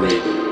Thank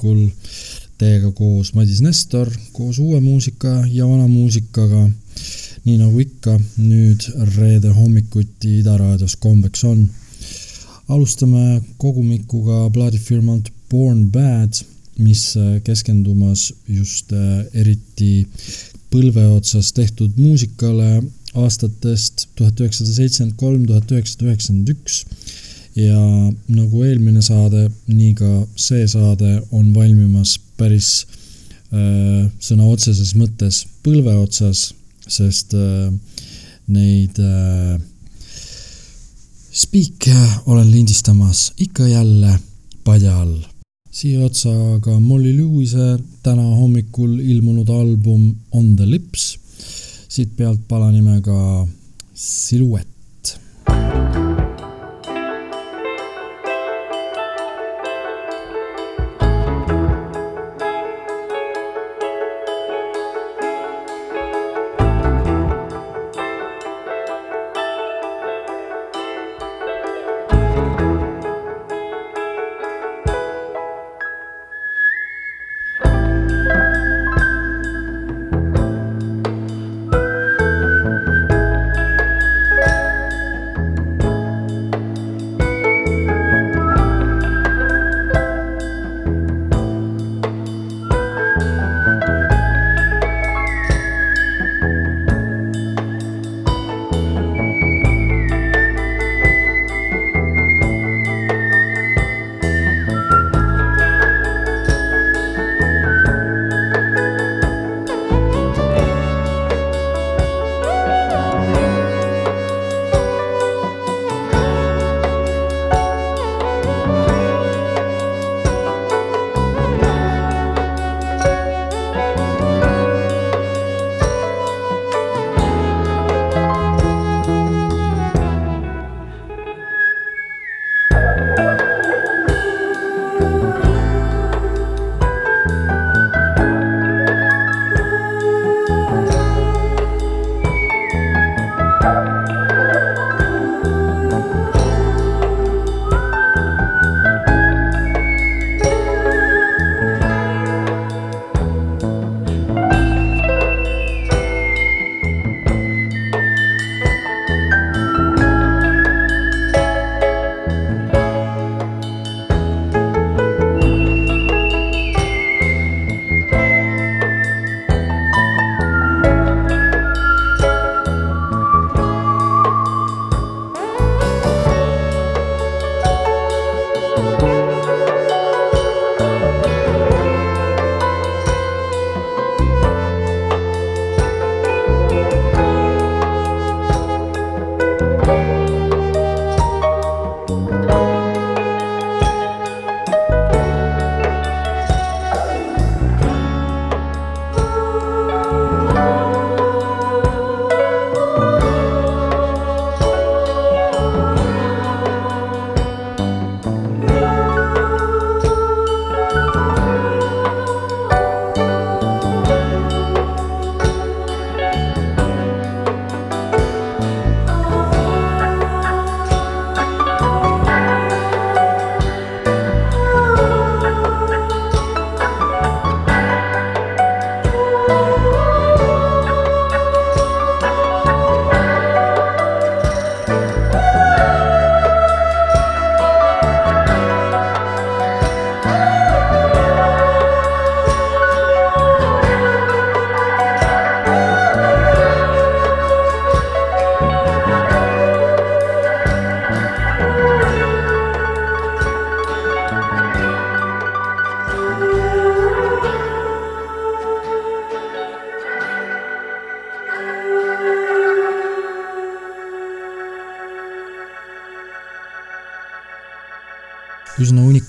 hommikul teiega koos Madis Nestor koos uue muusika ja vana muusikaga. nii nagu ikka nüüd reede hommikuti Ida raadios kombeks on. alustame kogumikuga plaadifirmalt Born Bad, mis keskendumas just eriti põlve otsas tehtud muusikale aastatest tuhat üheksasada seitsekümmend kolm, tuhat üheksasada üheksakümmend üks ja nagu eelmine saade, nii ka see saade on valmimas päris äh, sõna otseses mõttes põlve otsas, sest äh, neid äh, spiike olen lindistamas ikka jälle padja all. siia otsa ka Molly Lewis'e täna hommikul ilmunud album On the lips, siit pealt pala nimega Silhouette.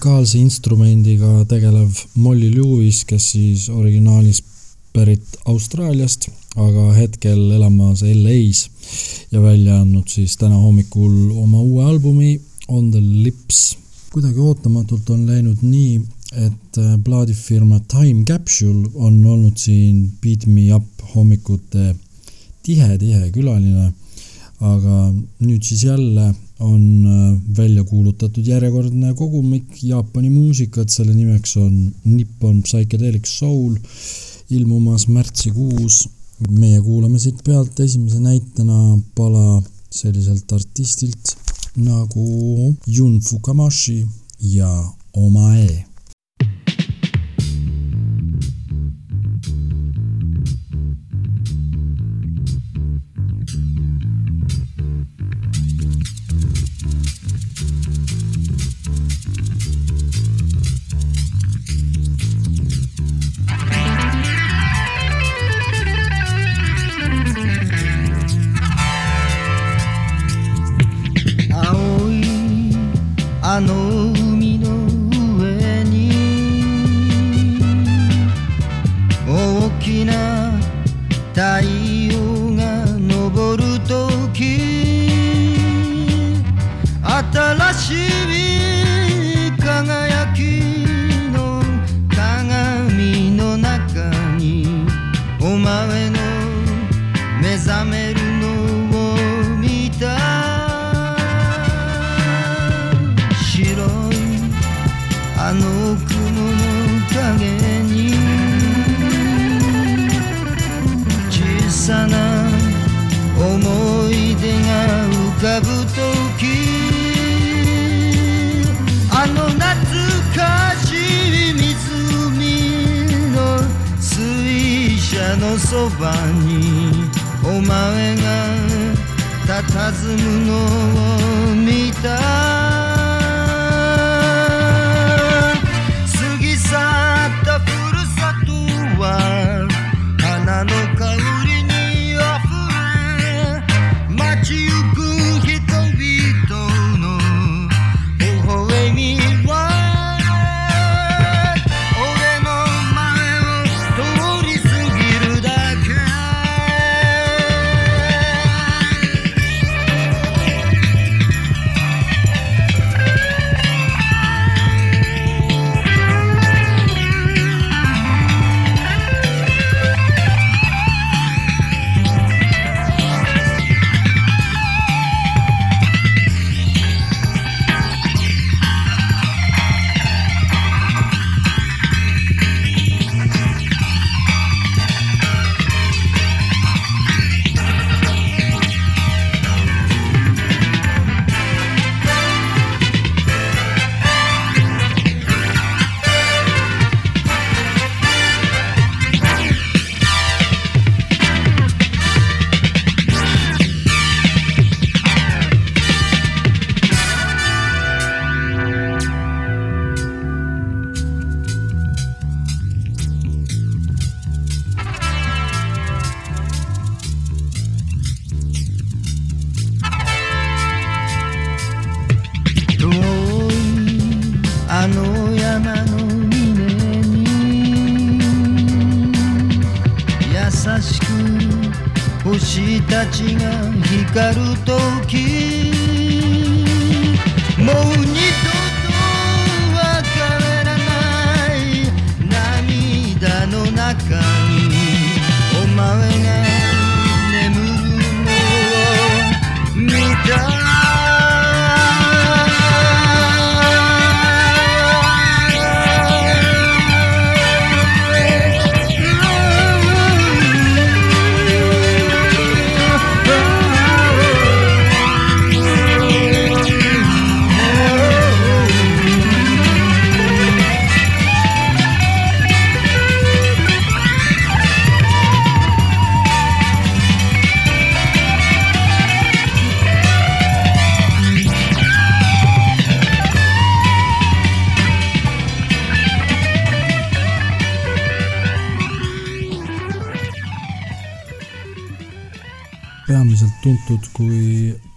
Üsna unikaalse instrumendiga tegelev Molly Lewis, kes siis originaalis pärit Austraaliast, aga hetkel elamas LA-s ja välja andnud siis täna hommikul oma uue albumi On the lips. kuidagi ootamatult on läinud nii, et äh, plaadifirma Time Capsule on olnud siin Beat Me Up hommikute tihe-tihe külaline. aga nüüd siis jälle on äh, välja kuulutatud järjekordne kogumik Jaapani muusikat, selle nimeks on Nippon Psychedelic Soul, ilmumas märtsikuus. meie kuulame siit pealt esimese näitena pala selliselt artistilt nagu Jun Fukamashi ja Omae tuntud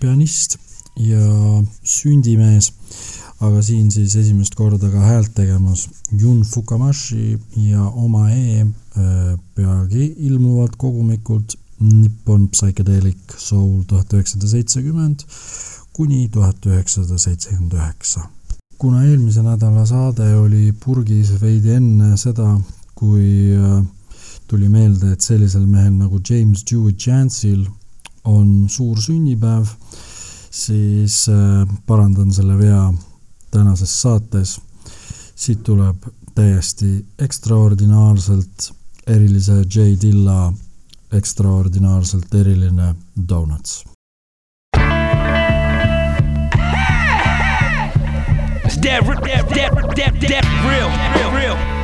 pianist ja sündimees, aga siin siis esimest korda ka häält tegemas Jun Fukamashi ja Omae äh, peagi ilmuvad kogumikud Nippon Psychedelic Soul tuhat üheksasada seitsekümmend kuni tuhat üheksasada seitsekümmend üheksa. kuna eelmise nädala saade oli purgis veidi enne seda, kui äh, tuli meelde, et sellisel mehel nagu James Dewey Chance'il on suur sünnipäev, siis äh, parandan selle vea tänases saates. siit tuleb täiesti ekstraordinaarselt erilise J Dilla ekstraordinaarselt eriline Donuts. That, that, that, that, that real, real, real.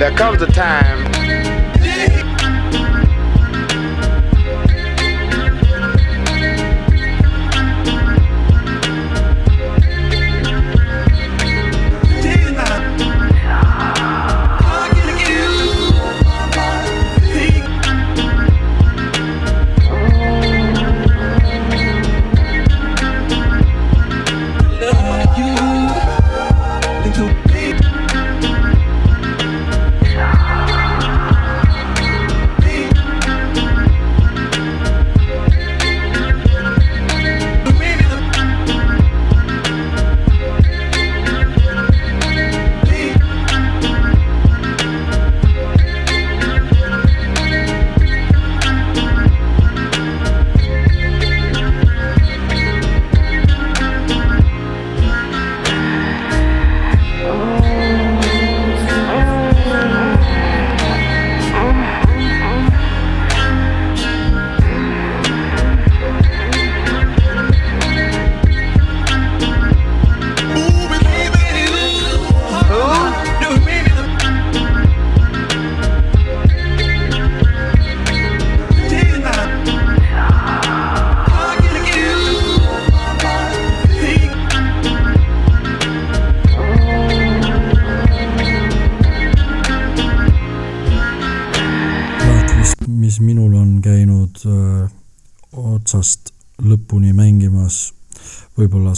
yeah. comes a time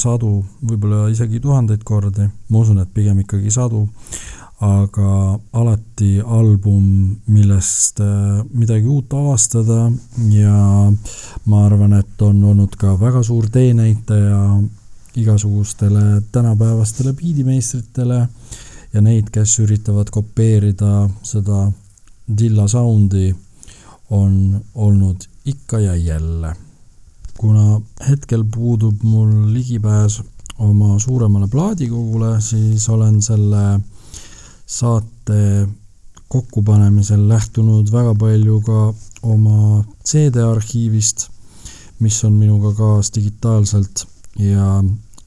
sadu, võib-olla isegi tuhandeid kordi, ma usun, et pigem ikkagi sadu, aga alati album, millest äh, midagi uut avastada ja ma arvan, et on olnud ka väga suur teenäitaja igasugustele tänapäevastele biidimeistritele ja neid, kes üritavad kopeerida seda Dilla soundi, on olnud ikka ja jälle kuna hetkel puudub mul ligipääs oma suuremale plaadikogule, siis olen selle saate kokkupanemisel lähtunud väga palju ka oma CD-arhiivist, mis on minuga kaas digitaalselt. Ja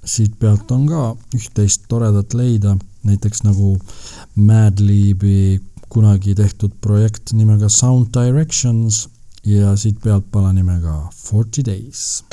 siit pealt on ka üht-teist toredat leida, näiteks nagu Madlibi kunagi tehtud projekt nimega Sound Directions ja siit pealt pala nimega Forty Days.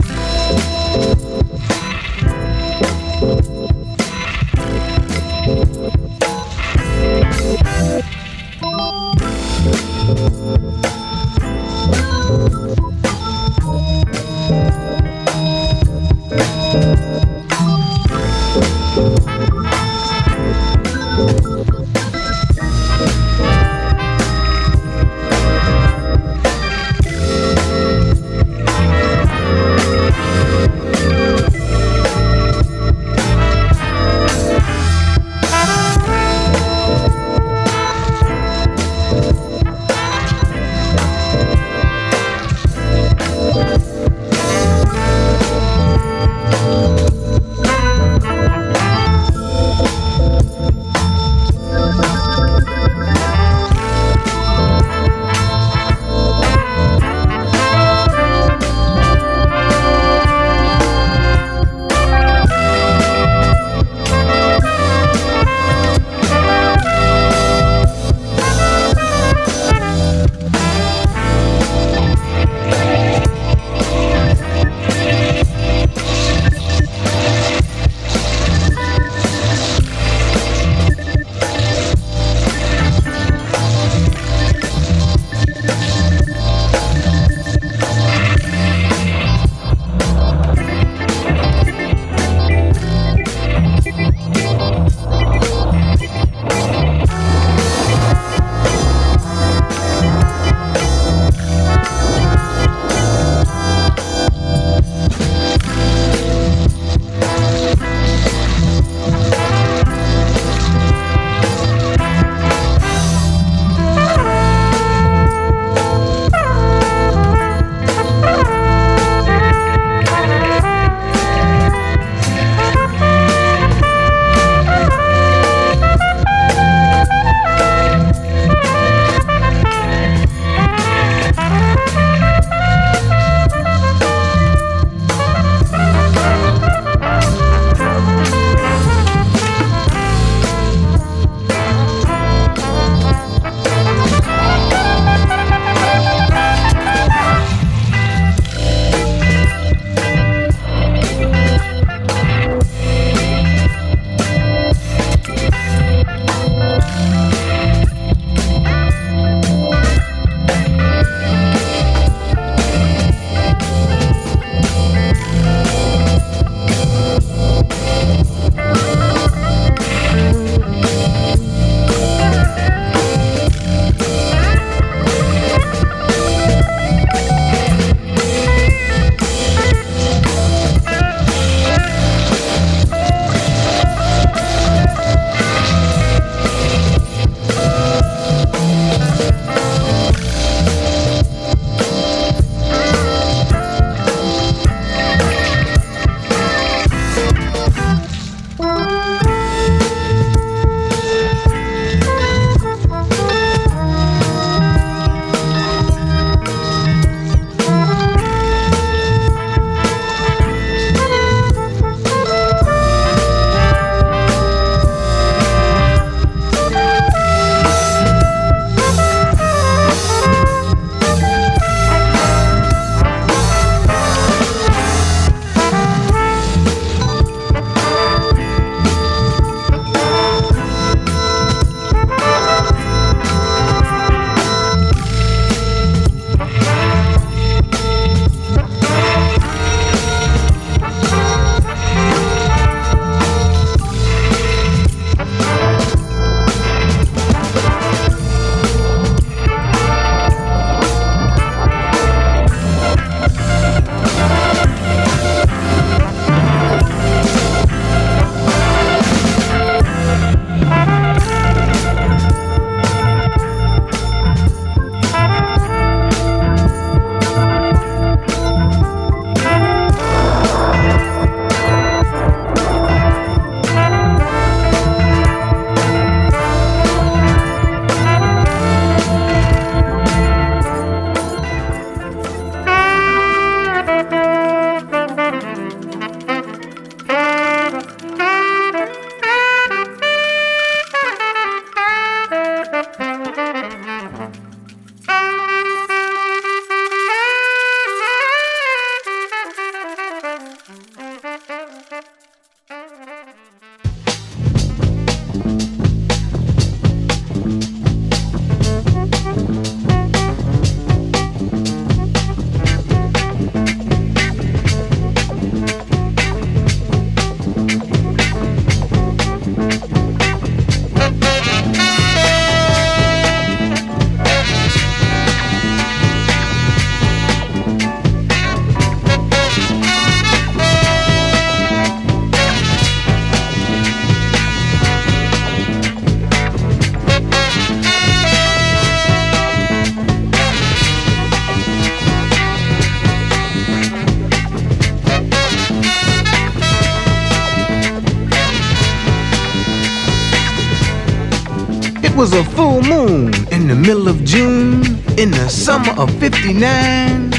summer of 59.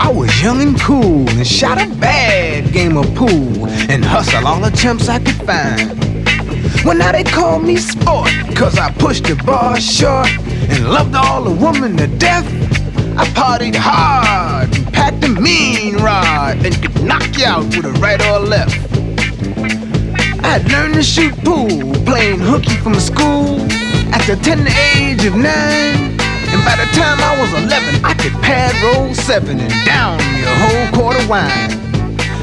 I was young and cool and shot a bad game of pool and hustle all the chumps I could find. Well, now they call me sport, cause I pushed the bar short and loved all the women to death. I partied hard and packed a mean rod and could knock you out with a right or a left. I'd learned to shoot pool, playing hooky from school at the tender age of nine. And by the time I was 11, I could pad roll seven and down me a whole quart of wine.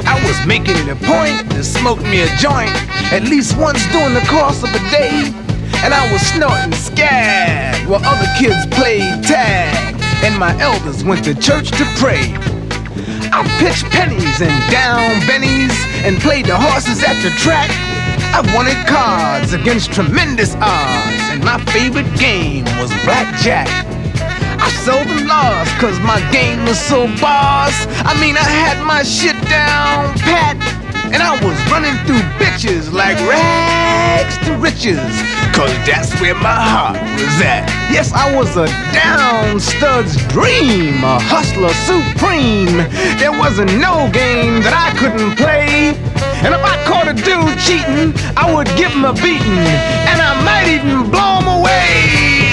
I was making it a point to smoke me a joint at least once during the course of a day. And I was snorting scab while other kids played tag and my elders went to church to pray. I pitched pennies and down bennies and played the horses at the track. I wanted cards against tremendous odds, and my favorite game was blackjack. I seldom lost cause my game was so boss. I mean, I had my shit down pat. And I was running through bitches like rags to riches. Cause that's where my heart was at. Yes, I was a down stud's dream, a hustler supreme. There wasn't no game that I couldn't play. And if I caught a dude cheating, I would give him a beating. And I might even blow him away.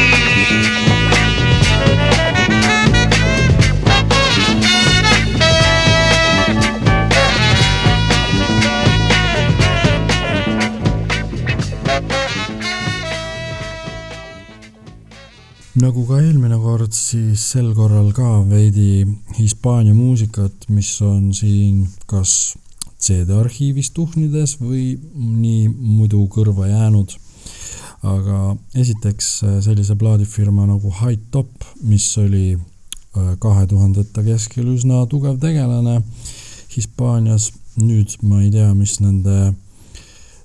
Nagu ka eelmine kord, siis sel korral ka veidi Hispaania muusikat, mis on siin kas CD-arhiivis tuhnides või nii muidu kõrva jäänud. aga esiteks sellise plaadifirma nagu High Top, mis oli äh, kahe tuhandete keskel üsna tugev tegelane Hispaanias, nüüd ma ei tea, mis nende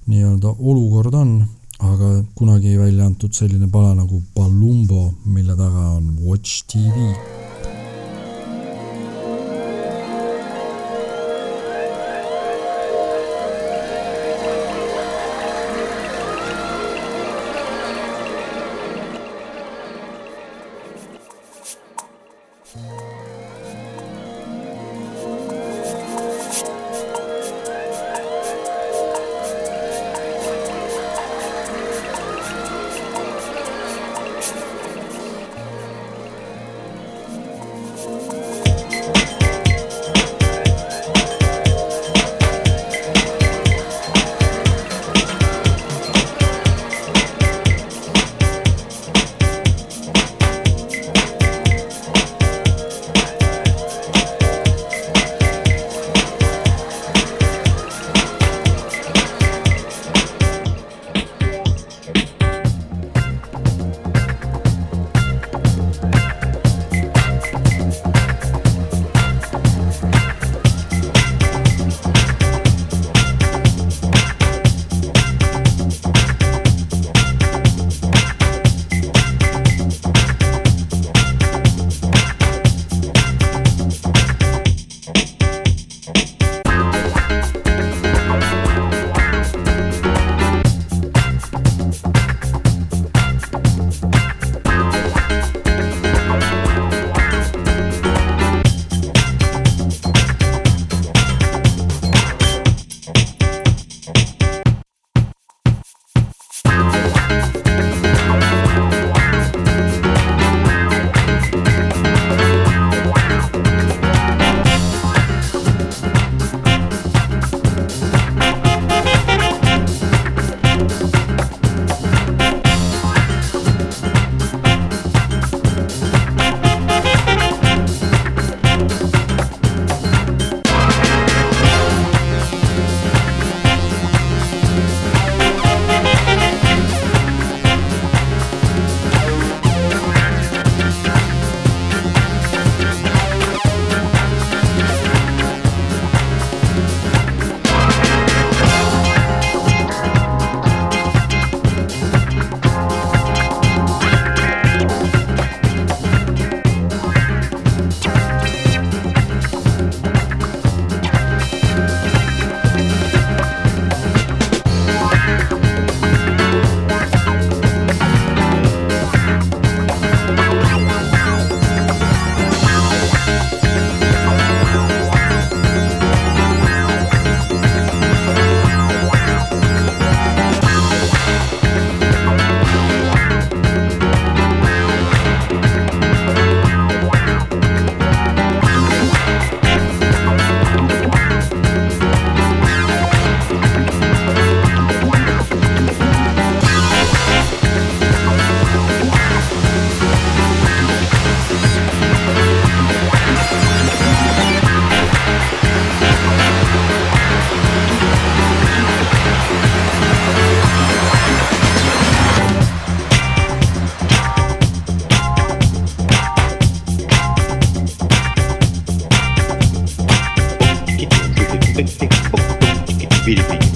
nii-öelda olukord on aga kunagi välja antud selline pala nagu Palumbo, mille taga on Watch TV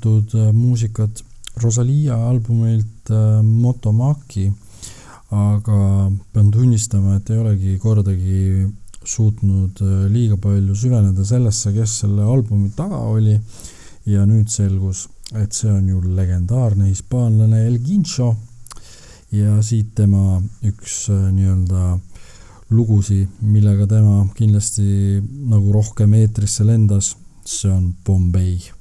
kuulatud äh, muusikat Rosalia albumilt äh, Motomaki, aga pean tunnistama, et ei olegi kordagi suutnud äh, liiga palju süveneda sellesse, kes selle albumi taga oli. Ja nüüd selgus, et see on ju legendaarne hispaanlane El Guincho. Ja siit tema üks nii-öelda lugusi, millega tema kindlasti nagu rohkem eetrisse lendas, see on Bombay.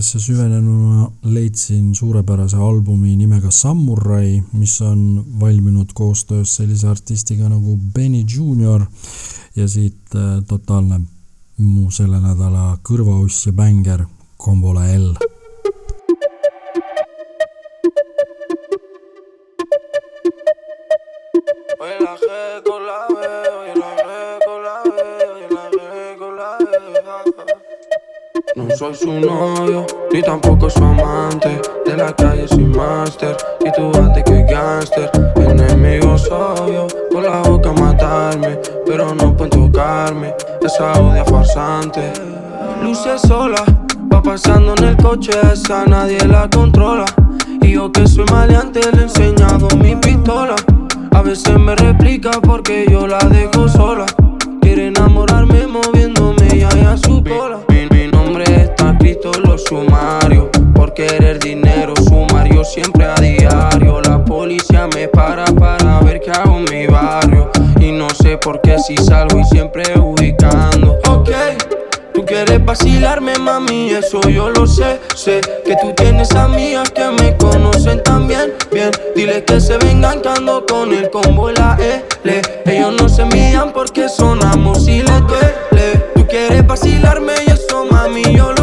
Tegemistesse süvenenuna leidsin suurepärase albumi nimega Samurai, mis on valminud koostöös sellise artistiga nagu Benny Junior ja siit äh, totaalne mu selle nädala kõrvauss ja bänger Kombola L soy su novio, ni tampoco su amante. De la calle soy máster, y tú bate que gangster. Enemigo soy con la boca matarme, pero no pueden tocarme. Esa odia farsante. Luce sola, va pasando en el coche, esa nadie la controla. Y yo que soy maleante le he enseñado mi pistola. A veces me replica porque yo la dejo sola. Quiere enamorarme moviéndome y a su cola los sumarios. Por querer dinero, sumario siempre a diario. La policía me para para ver qué hago en mi barrio. Y no sé por qué si salgo y siempre ubicando. Ok. Tú quieres vacilarme, mami, eso yo lo sé. Sé que tú tienes amigas que me conocen también. Bien, dile que se vengan cando con el combo la L. Ellos no se miran porque sonamos y les duele. Tú quieres vacilarme y eso, mami, yo lo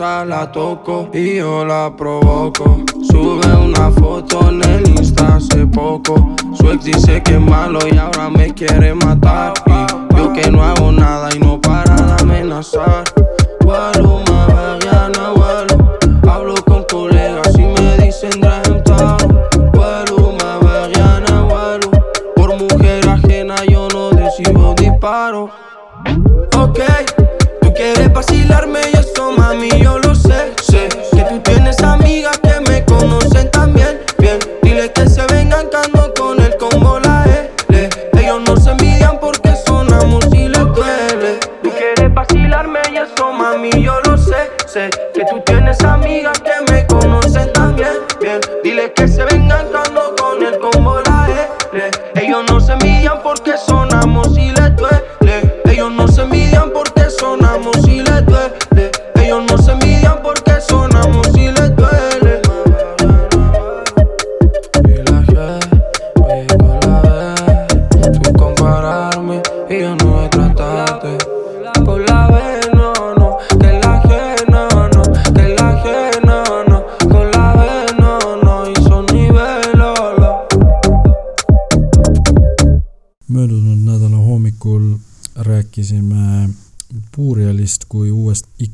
la toco y yo la provoco. Sube una foto en el Insta hace poco. Su ex dice que es malo y ahora me quiere matar. Y yo que no hago nada y no para de amenazar. Vuelo, que se vengan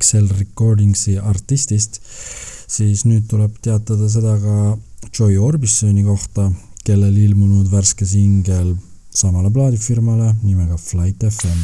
XL Recordingsi artistist, siis nüüd tuleb teatada seda ka Joy Orbisoni kohta, kellel ilmunud värske singel samale plaadifirmale nimega Flight FM.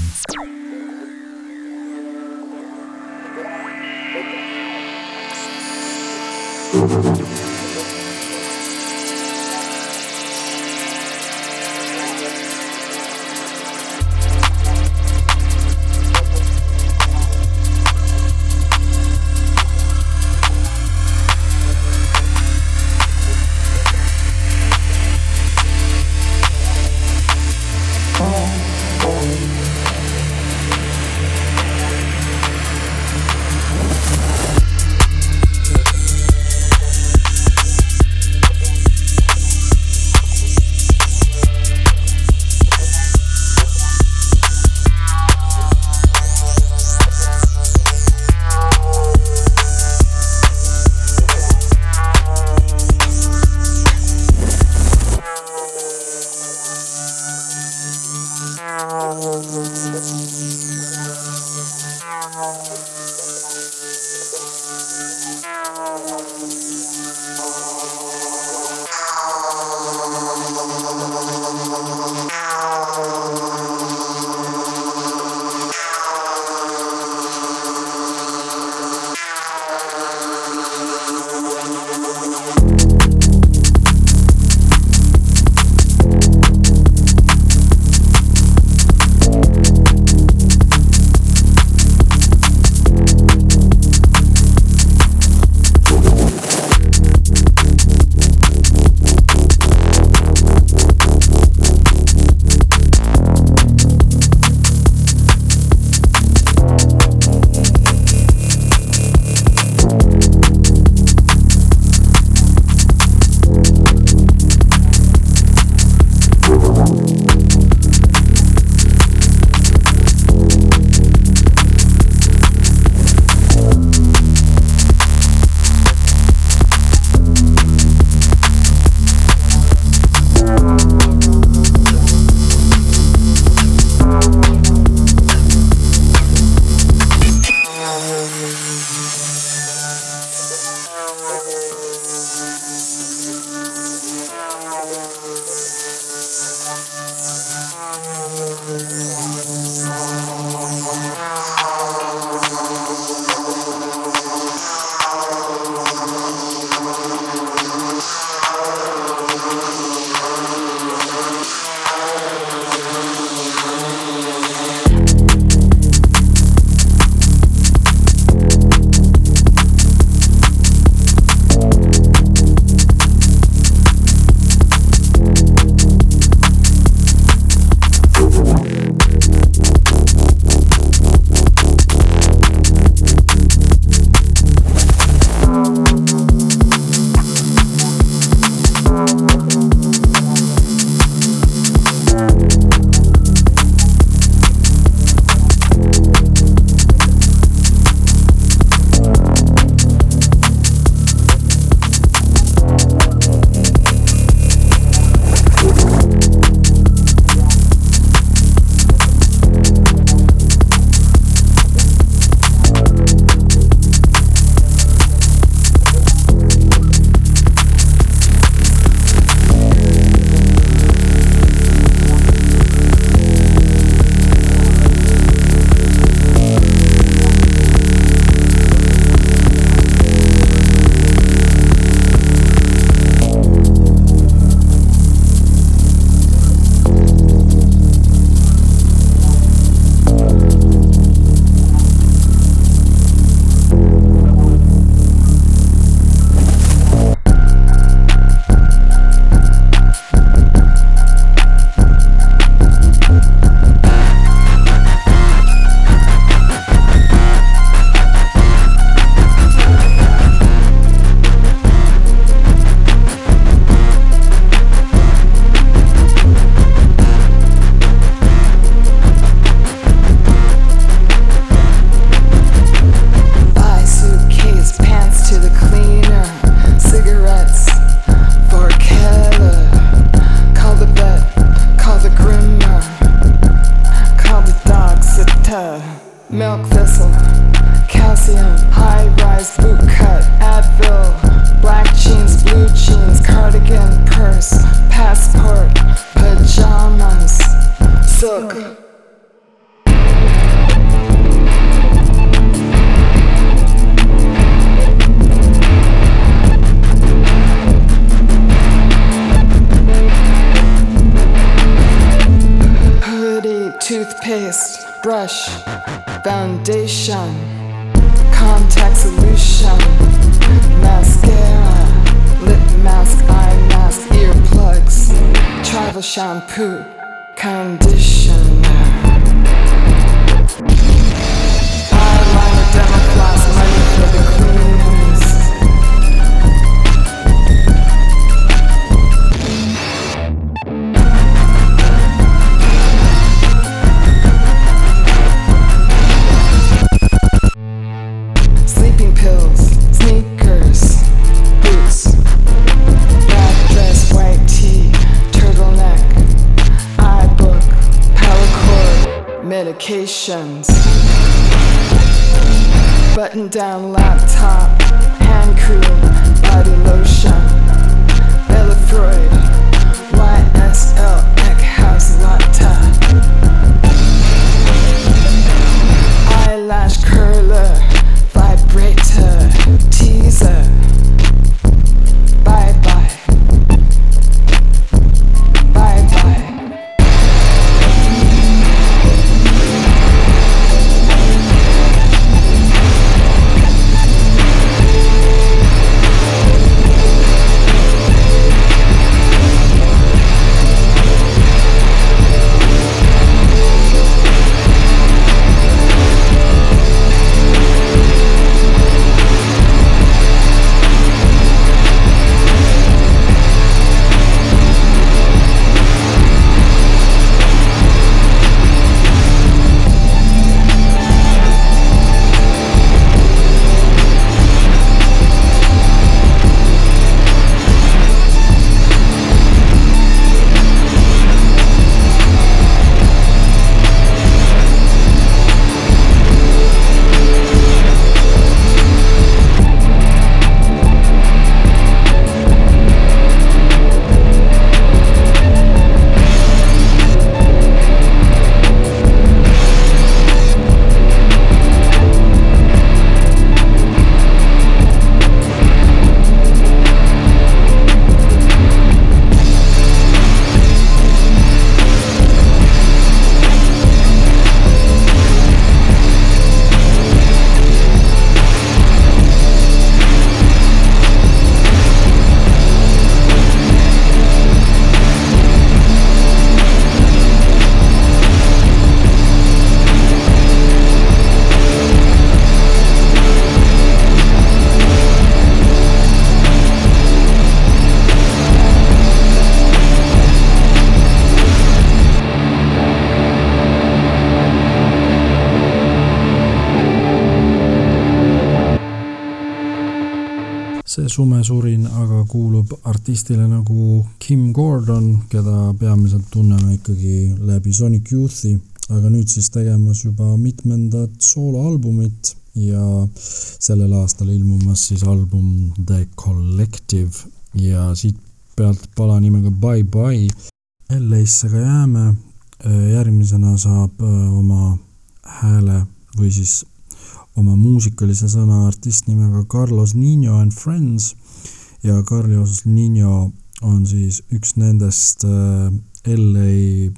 shampoo, conditioner. down loud. Kuulub artistile nagu Kim Gordon, keda peamiselt tunneme ikkagi läbi Sonic Youthi, aga nüüd siis tegemas juba mitmendat sooloalbumit ja sellel aastal ilmumas siis album The Collective ja siit pealt pala nimega Bye Bye. LA-sse ka jääme, järgmisena saab äh, oma hääle või siis oma muusikalise sõna artist nimega Carlos Nino and Friends ja Carlos Nino on siis üks nendest äh, LA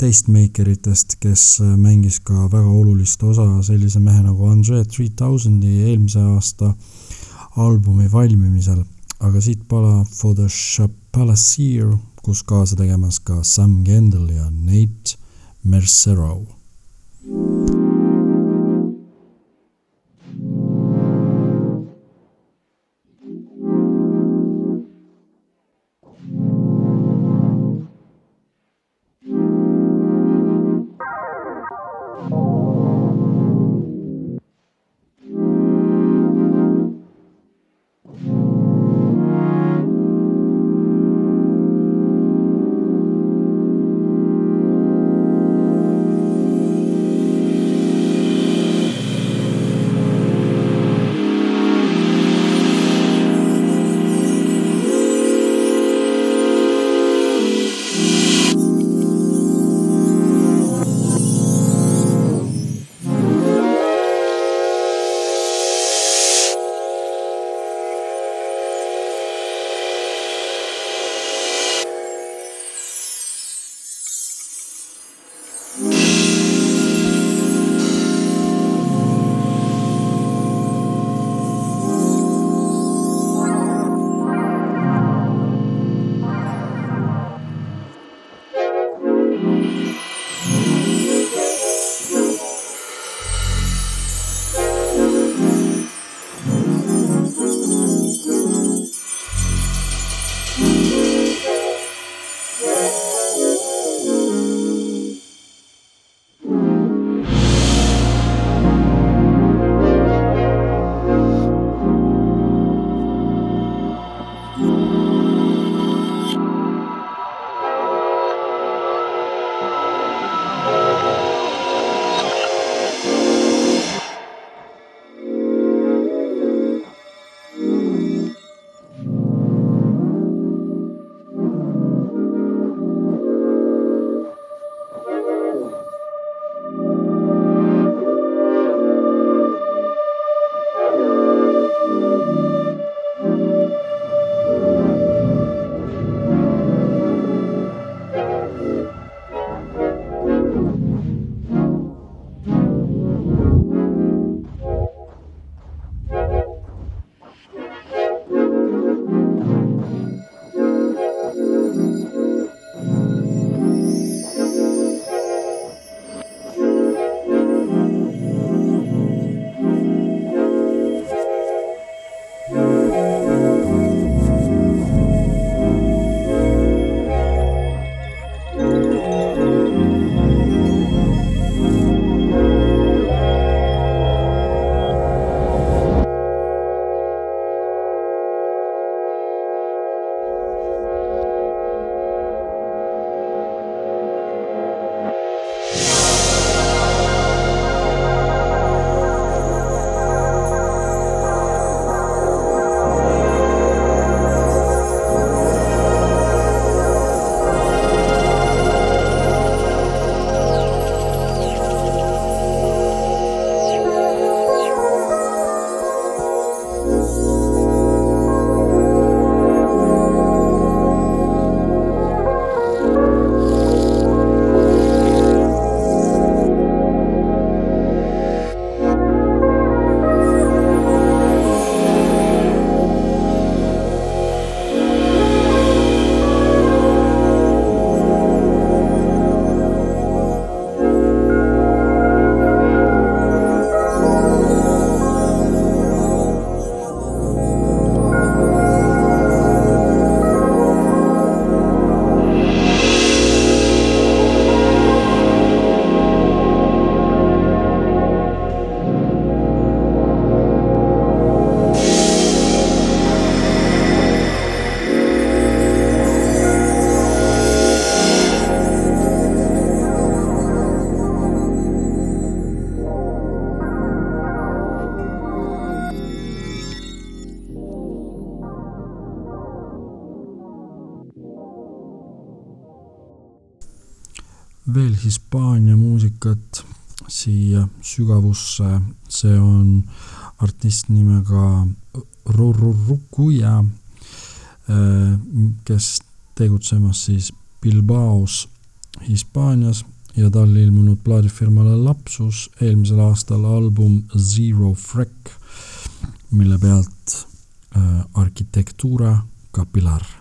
tastemakeritest, kes äh, mängis ka väga olulist osa sellise mehe nagu Andre Three Thousandi eelmise aasta albumi valmimisel, aga siit pala For the Chapalassier, kus kaasa tegemas ka Sam Kendall ja Nate Mercero. veel sügavusse, see on artist nimega Rururukuja, äh, kes tegutsemas siis Bilbaos Hispaanias ja tal ilmunud plaadifirmale Lapsus eelmisel aastal album Zero Freck, mille pealt äh, arhitektuura kapilar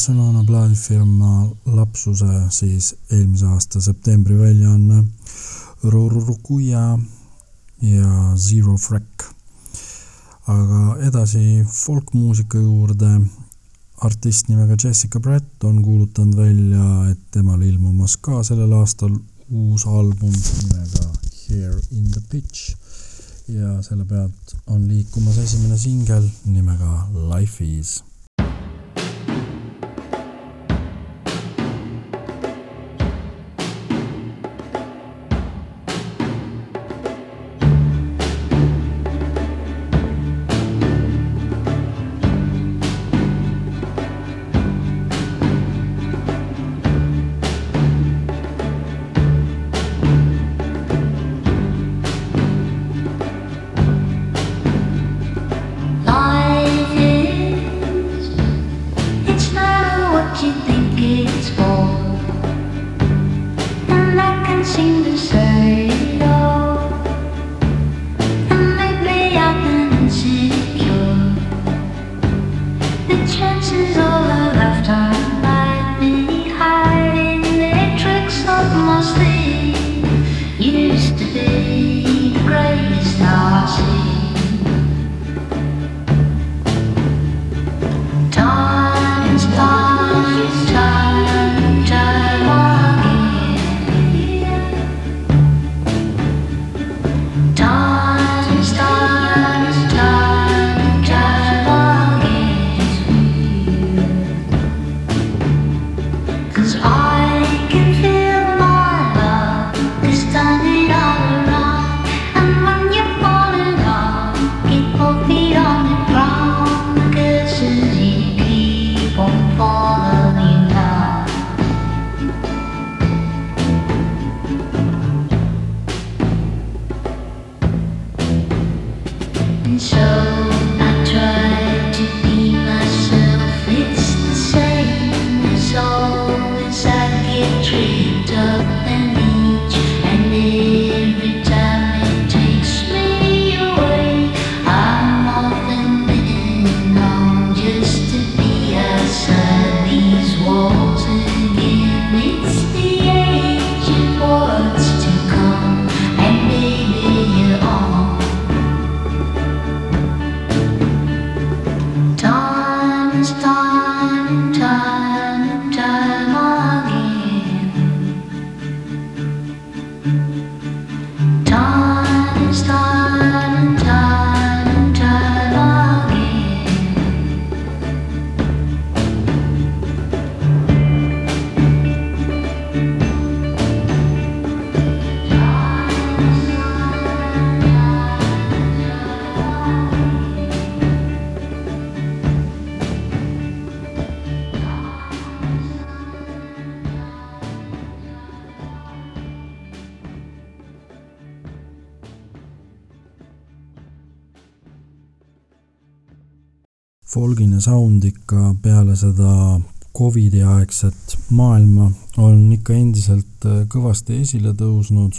Barcelona plaadifirma Lapsuse siis eelmise aasta septembri väljaanne Rurukuja ja Zero Frack. aga edasi folkmuusika juurde. artist nimega Jessica Brett on kuulutanud välja, et temal ilmumas ka sellel aastal uus album nimega Here in the Pitch ja selle pealt on liikumas esimene singel nimega Life is folgine sound ikka peale seda Covidi aegset maailma on ikka endiselt äh, kõvasti esile tõusnud.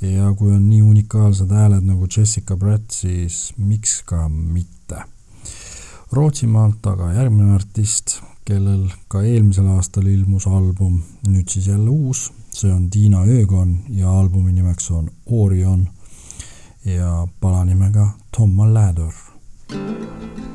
ja kui on nii unikaalsed hääled nagu Jessica Bratt, siis miks ka mitte. Rootsimaalt aga järgmine artist, kellel ka eelmisel aastal ilmus album, nüüd siis jälle uus, see on Tiina Öögon ja albumi nimeks on Orion ja pala nimega Tom Ladder. thank you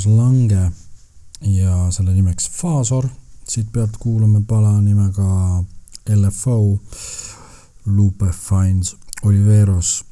Roberto Carlos Lange ja selle nimeks Faasor. siit pealt kuulame pala nimega LFO Lupe Finds Oliveros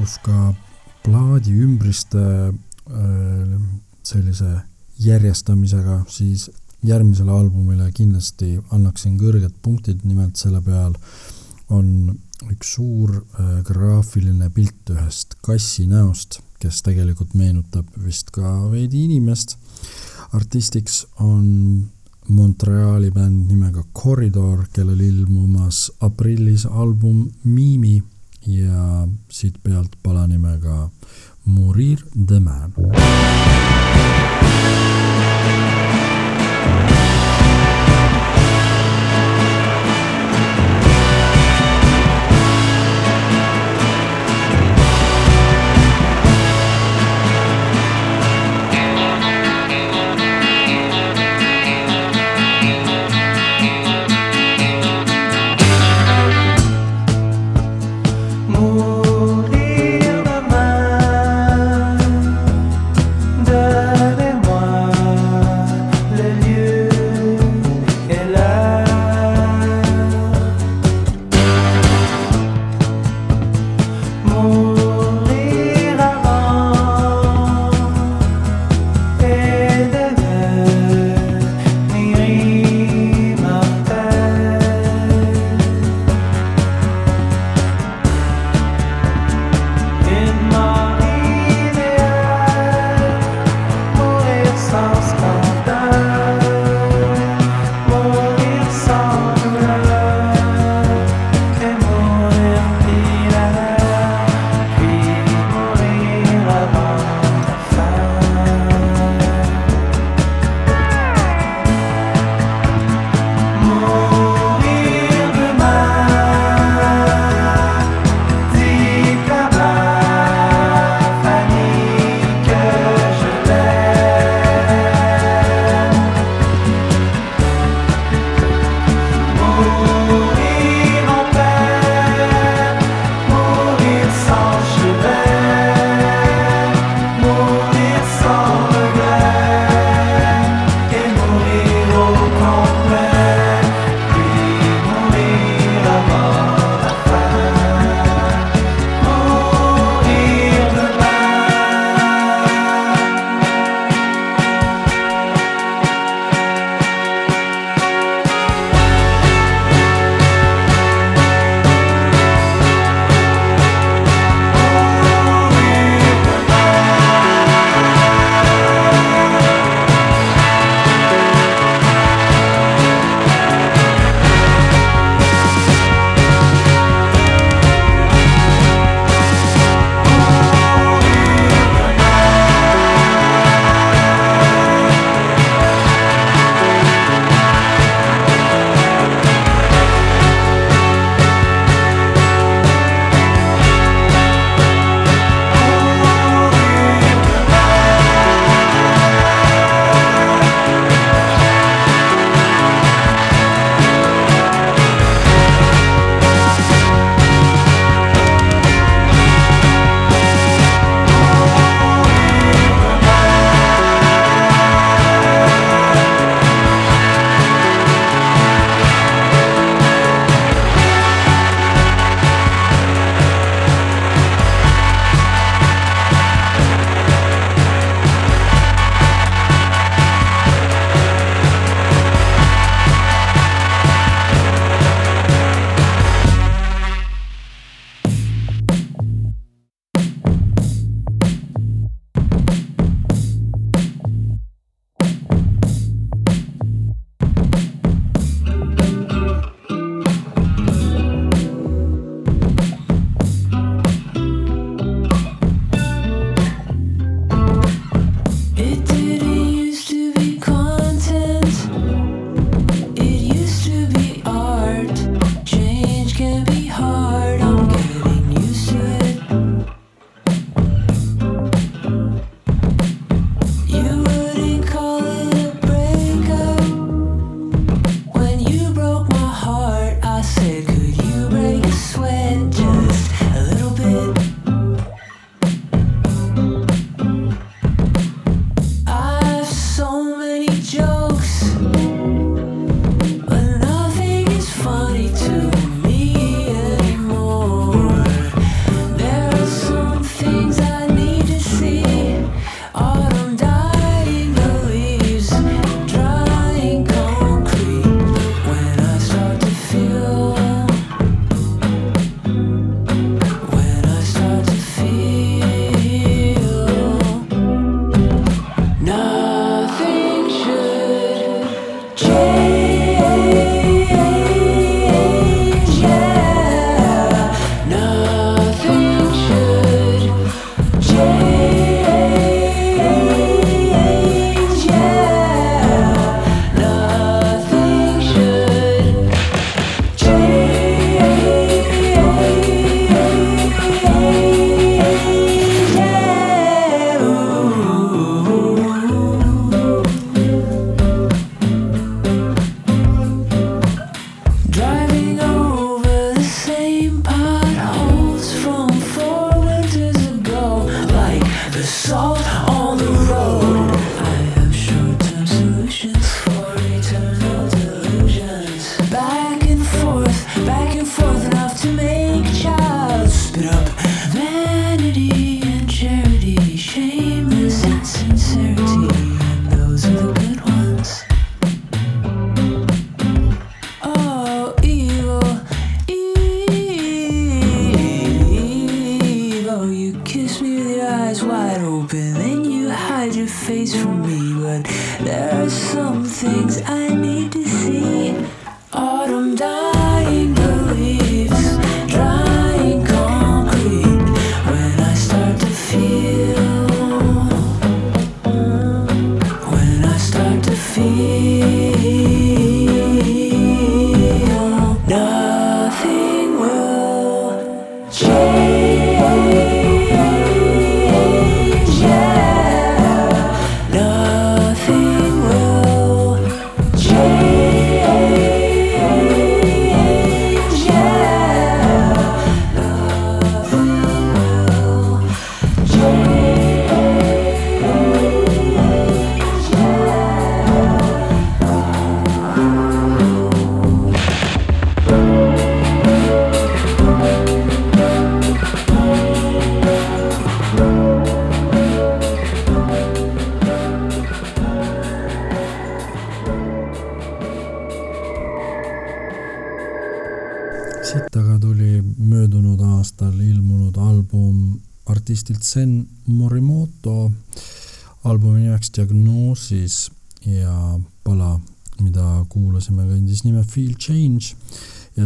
lõpus ka plaadiümbriste äh, sellise järjestamisega, siis järgmisele albumile kindlasti annaksin kõrged punktid, nimelt selle peal on üks suur äh, graafiline pilt ühest kassi näost, kes tegelikult meenutab vist ka veidi inimest. artistiks on Montreali bänd nimega Corridor, kellel ilmumas aprillis album Mimi ja siit pealt pala nimega Mourir the Man.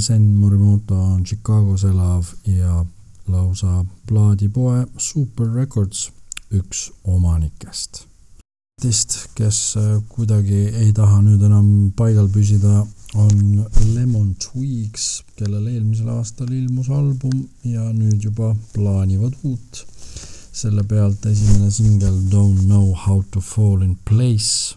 Sen Morimoto on Chicagos elav ja lausa plaadipoe Super Records üks omanikest. artist, kes äh, kuidagi ei taha nüüd enam paigal püsida, on Lemon Twigs, kellel eelmisel aastal ilmus album ja nüüd juba plaanivad uut. selle pealt esimene singel Don't know how to fall in place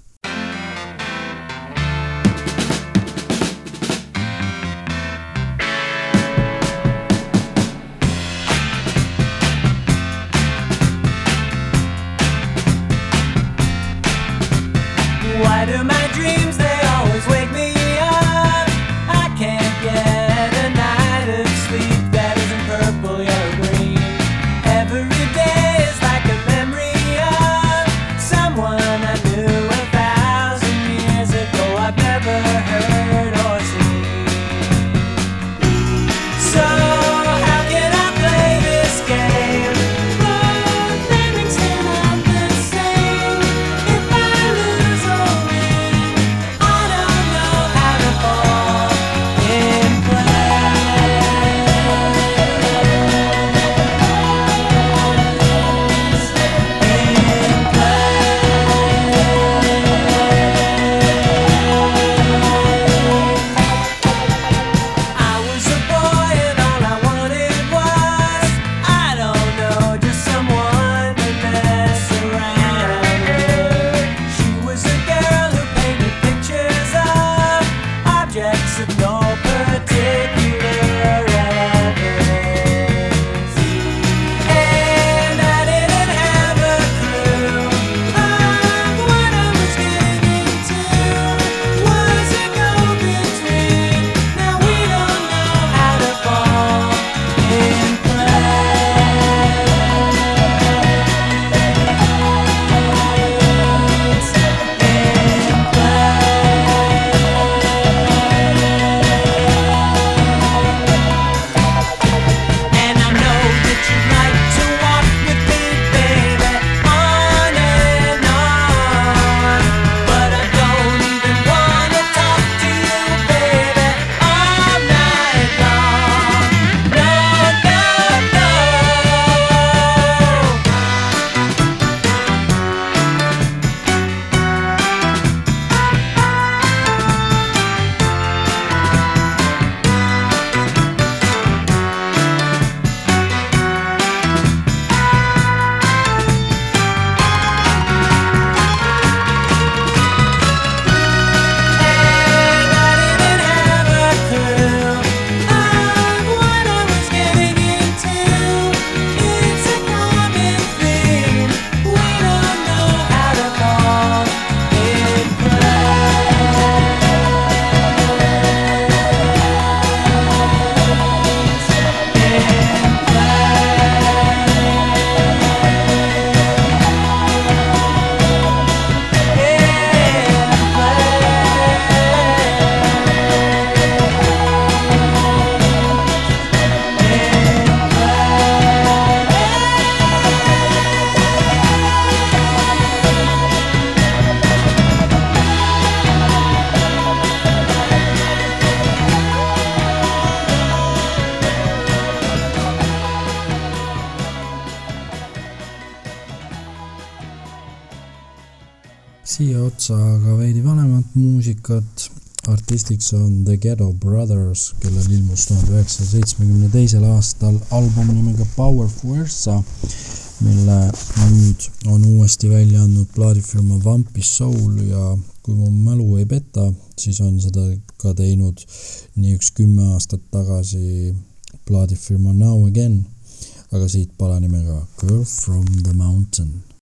solistiks on The Ghetto Brothers, kellel ilmus tuhande üheksasaja seitsmekümne teisel aastal album nimega Power Fuerza, mille nüüd on uuesti välja andnud plaadifirma Vampy Soul ja kui mu mälu ei peta, siis on seda ka teinud nii üks kümme aastat tagasi plaadifirma Now Again, aga siit pala nimega Girl from the Mountain.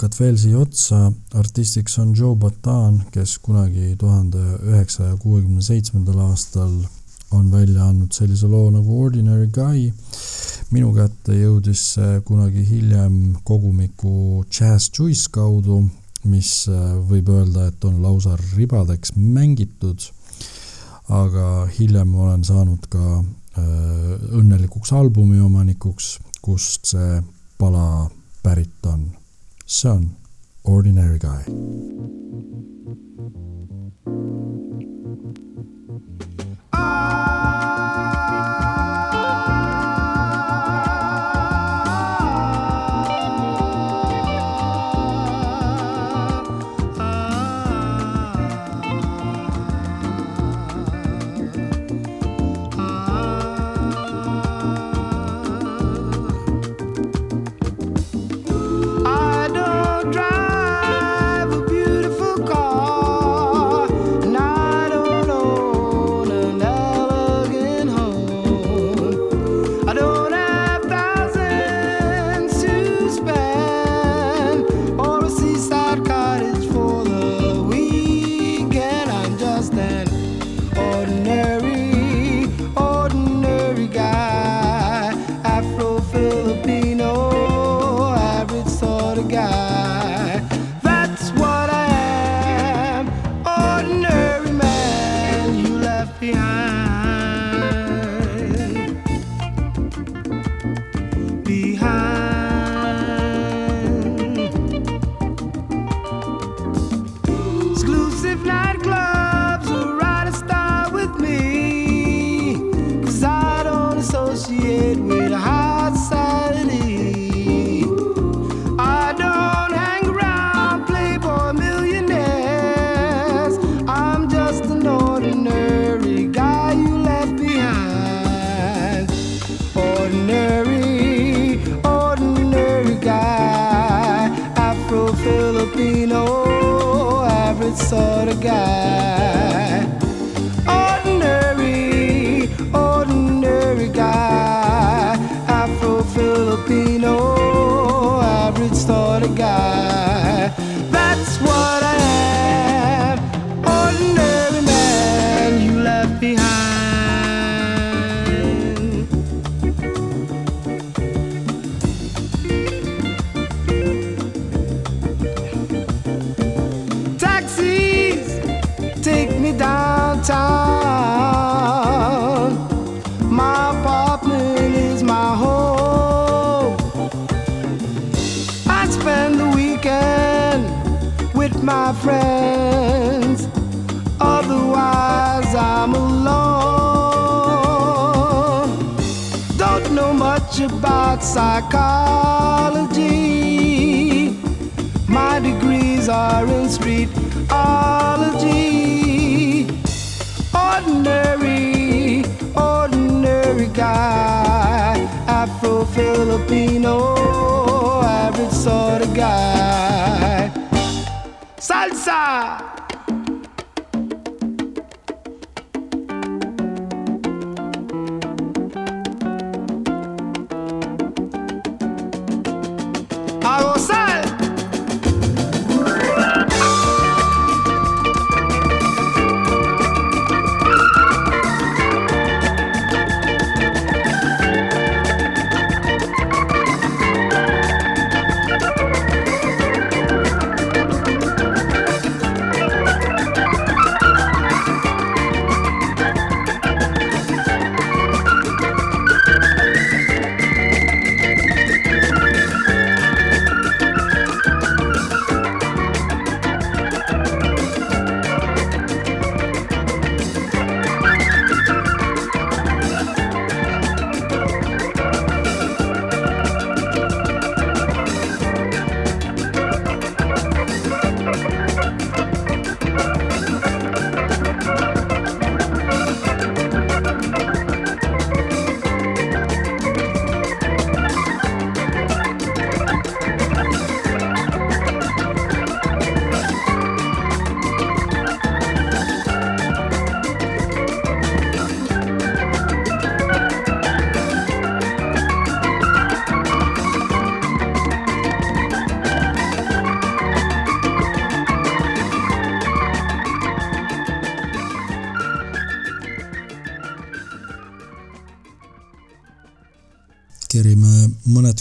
muusikat veel siia otsa, artistiks on Joe Batan, kes kunagi tuhande üheksasaja kuuekümne seitsmendal aastal on välja andnud sellise loo nagu Ordinary Guy. minu kätte jõudis see kunagi hiljem kogumiku Jazz Choice kaudu, mis äh, võib öelda, et on lausa ribadeks mängitud. aga hiljem olen saanud ka äh, õnnelikuks albumi omanikuks, kust see pala pärit on see on Ordinary Guy. I psychology. My degrees are in streetology. Ordinary, ordinary guy. Afro Filipino, average sort of guy. Salsa!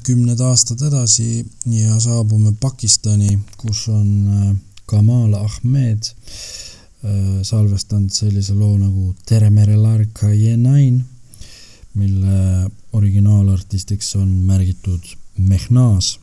kümned aastad edasi ja saabume Pakistani, kus on äh, Kamal Ahmed äh, salvestanud sellise loo nagu Tere mere larka je nain, mille originaalartistiks on märgitud Mehnas.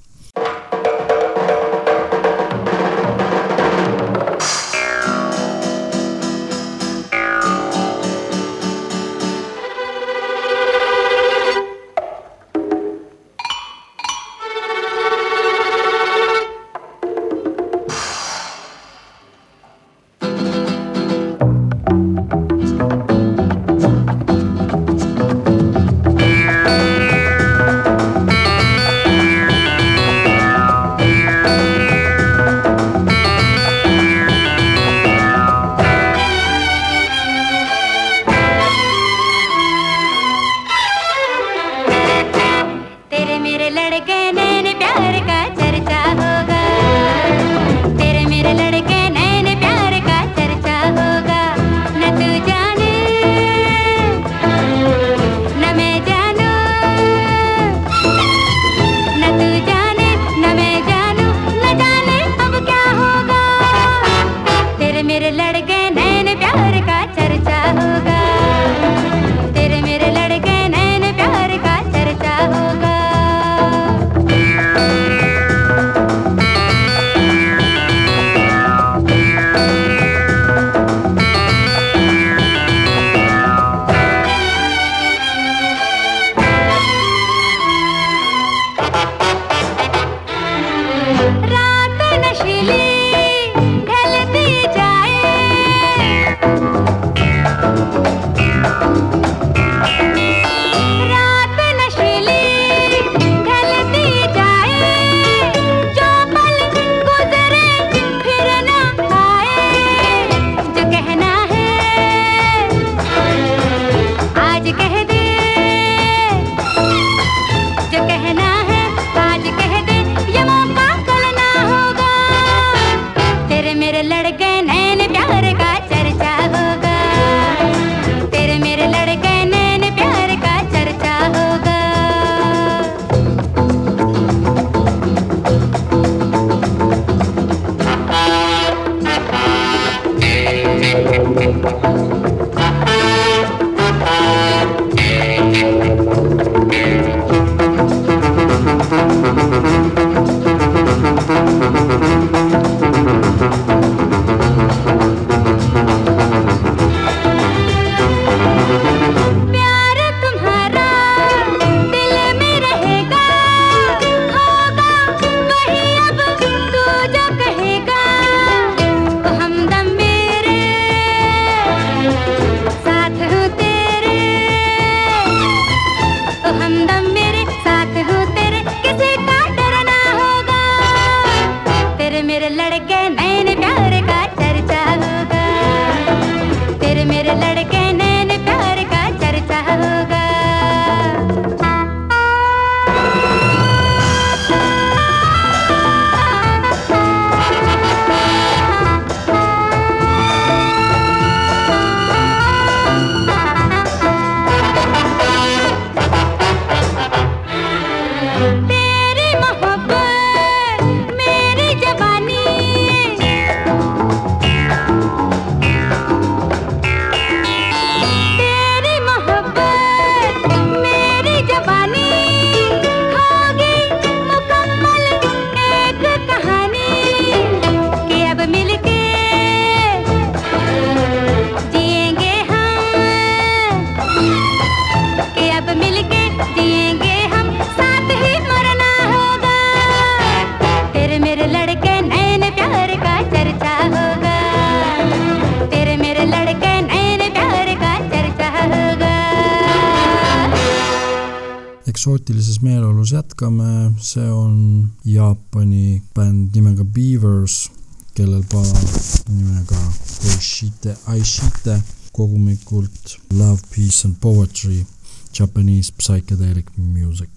And poetry, Japanese psychedelic music.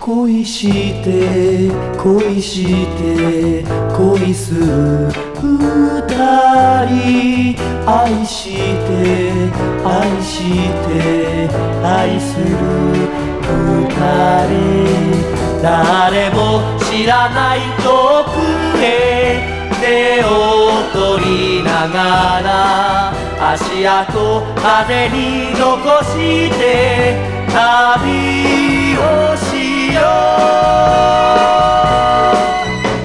恋して恋して恋する二人愛して愛して愛する二人誰も知らない遠くへ手を取りながら足跡風に残して旅をしよ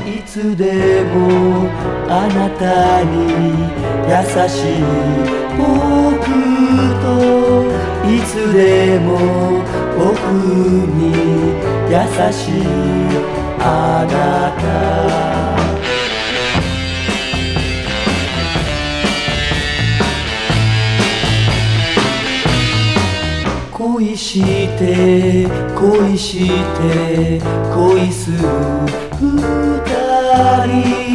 う。いつでもあなたに優しい僕と。いつでも僕に優しいあなた。恋して恋して恋する二人。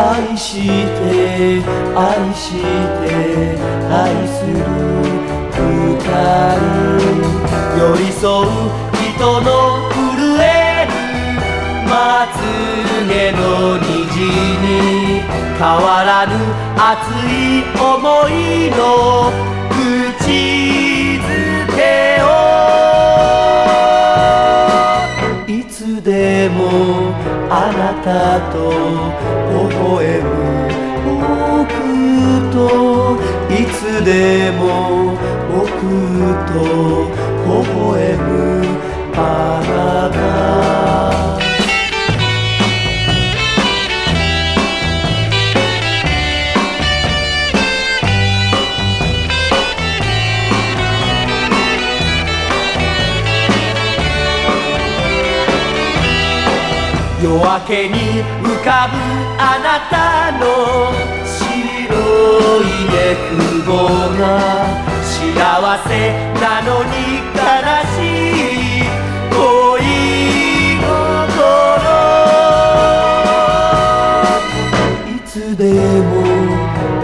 愛して愛して愛する寄り添う人の震えるまつげの虹に変わらぬ熱い思いの口づけを。いつでもあなたと微笑む僕といつでも僕と微笑むあなた夜明けに浮かぶあなたのい寝雲が幸せなのに悲しい恋心いつでも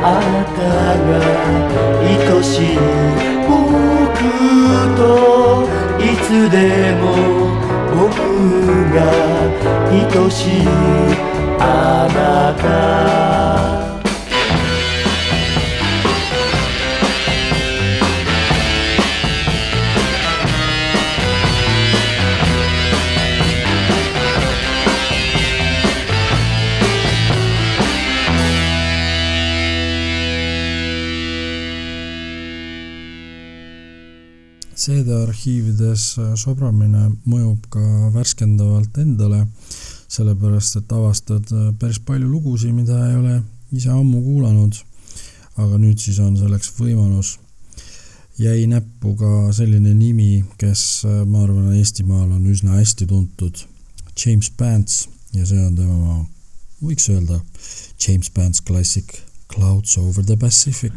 あなたが愛しい僕といつでも僕が愛しいあなた CD-arhiivides sobramine mõjub ka värskendavalt endale, sellepärast et avastad päris palju lugusid, mida ei ole ise ammu kuulanud. aga nüüd siis on selleks võimalus. jäi näppu ka selline nimi, kes ma arvan, Eestimaal on üsna hästi tuntud, James Pants ja see on tema, võiks öelda, James Pants klassik Clouds over the Pacific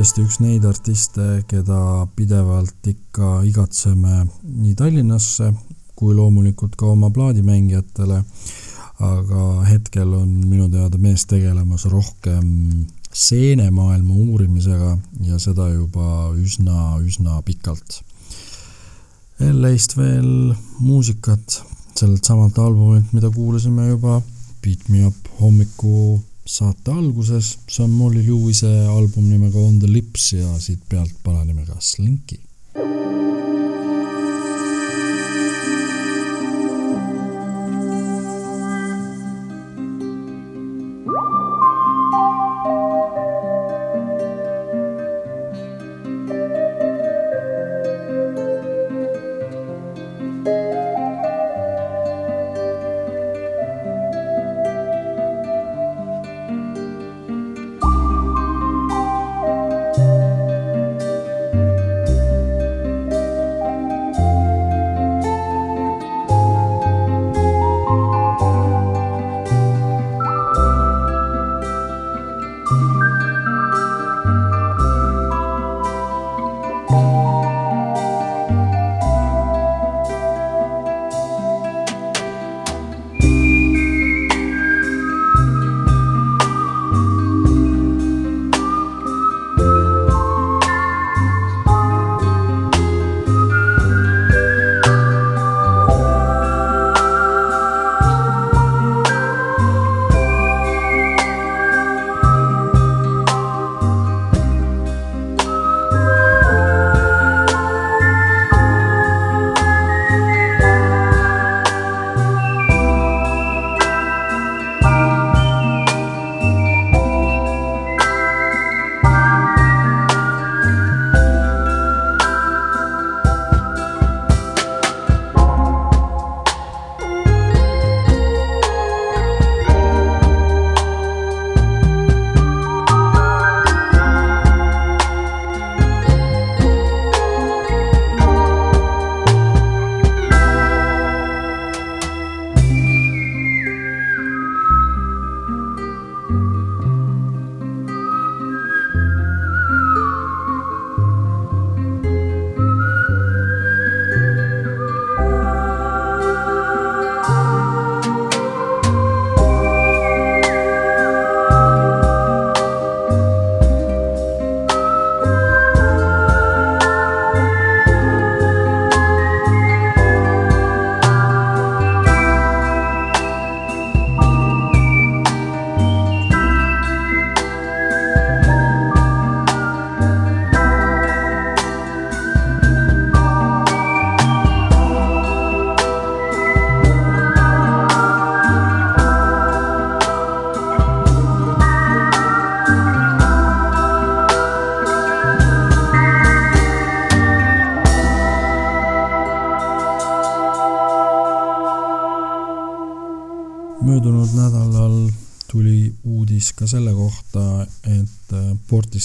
kindlasti üks neid artiste, keda pidevalt ikka igatseme nii Tallinnasse kui loomulikult ka oma plaadimängijatele, aga hetkel on minu teada mees tegelemas rohkem seenemaailma uurimisega ja seda juba üsna, üsna pikalt. LA-st veel muusikat sellelt samalt albumilt, mida kuulasime juba Beat Me Up hommiku saate alguses, on Molly Lewis'e album nimega On the Lips ja siit pealt pala nimega Slinky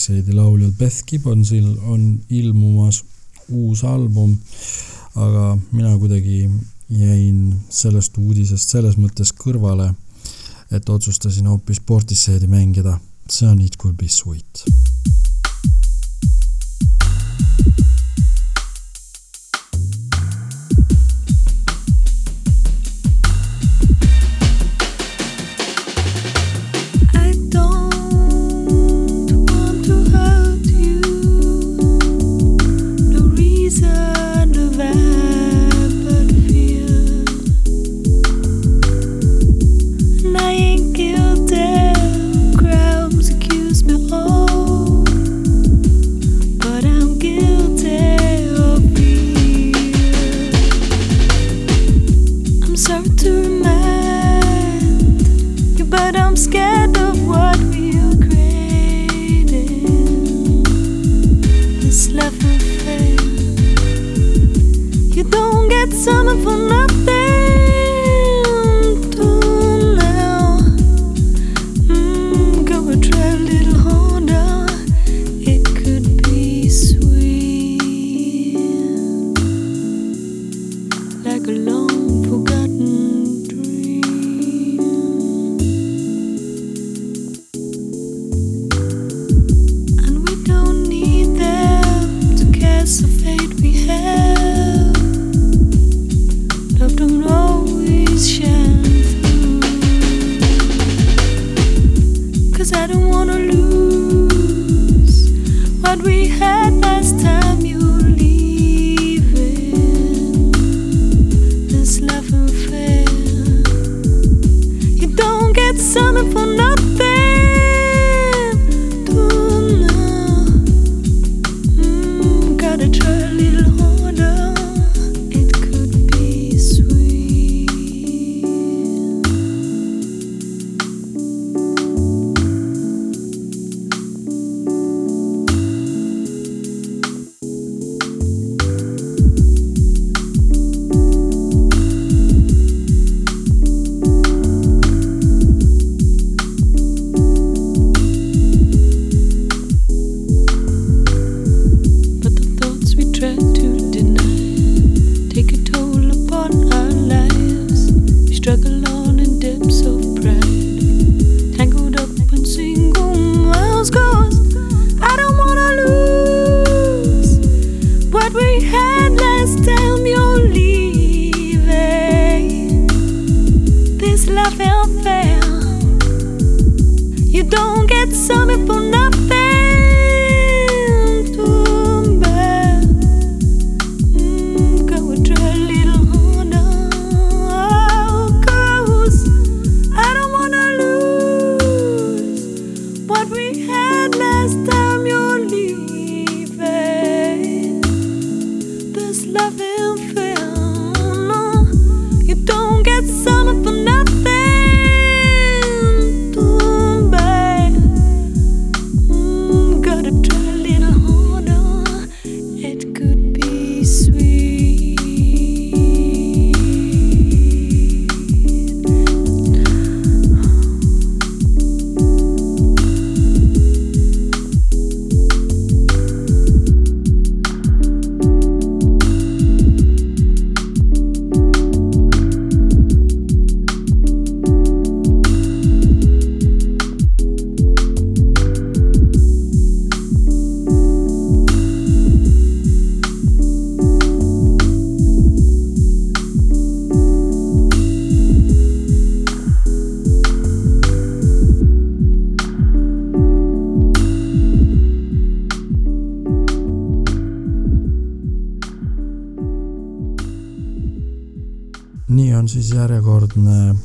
Portisade'i lauljal Beth Gibbonsil on ilmumas uus album, aga mina kuidagi jäin sellest uudisest selles mõttes kõrvale, et otsustasin hoopis Portisade'i mängida. see on It could be sweet siis järjekordne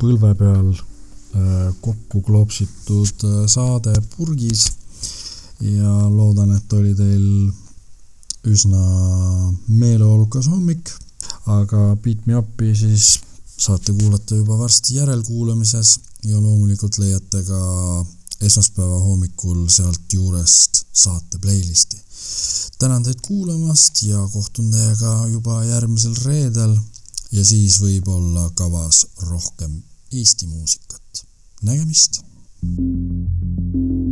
põlve peal äh, kokku klopsitud äh, saade purgis. Ja loodan, et oli teil üsna meeleolukas hommik, aga Beat Me Upi siis saate kuulata juba varsti järelkuulamises ja loomulikult leiate ka esmaspäeva hommikul sealt juurest saate playlisti. tänan teid kuulamast ja kohtun teiega juba järgmisel reedel ja siis võib-olla kavas rohkem Eesti muusikat. nägemist! thank you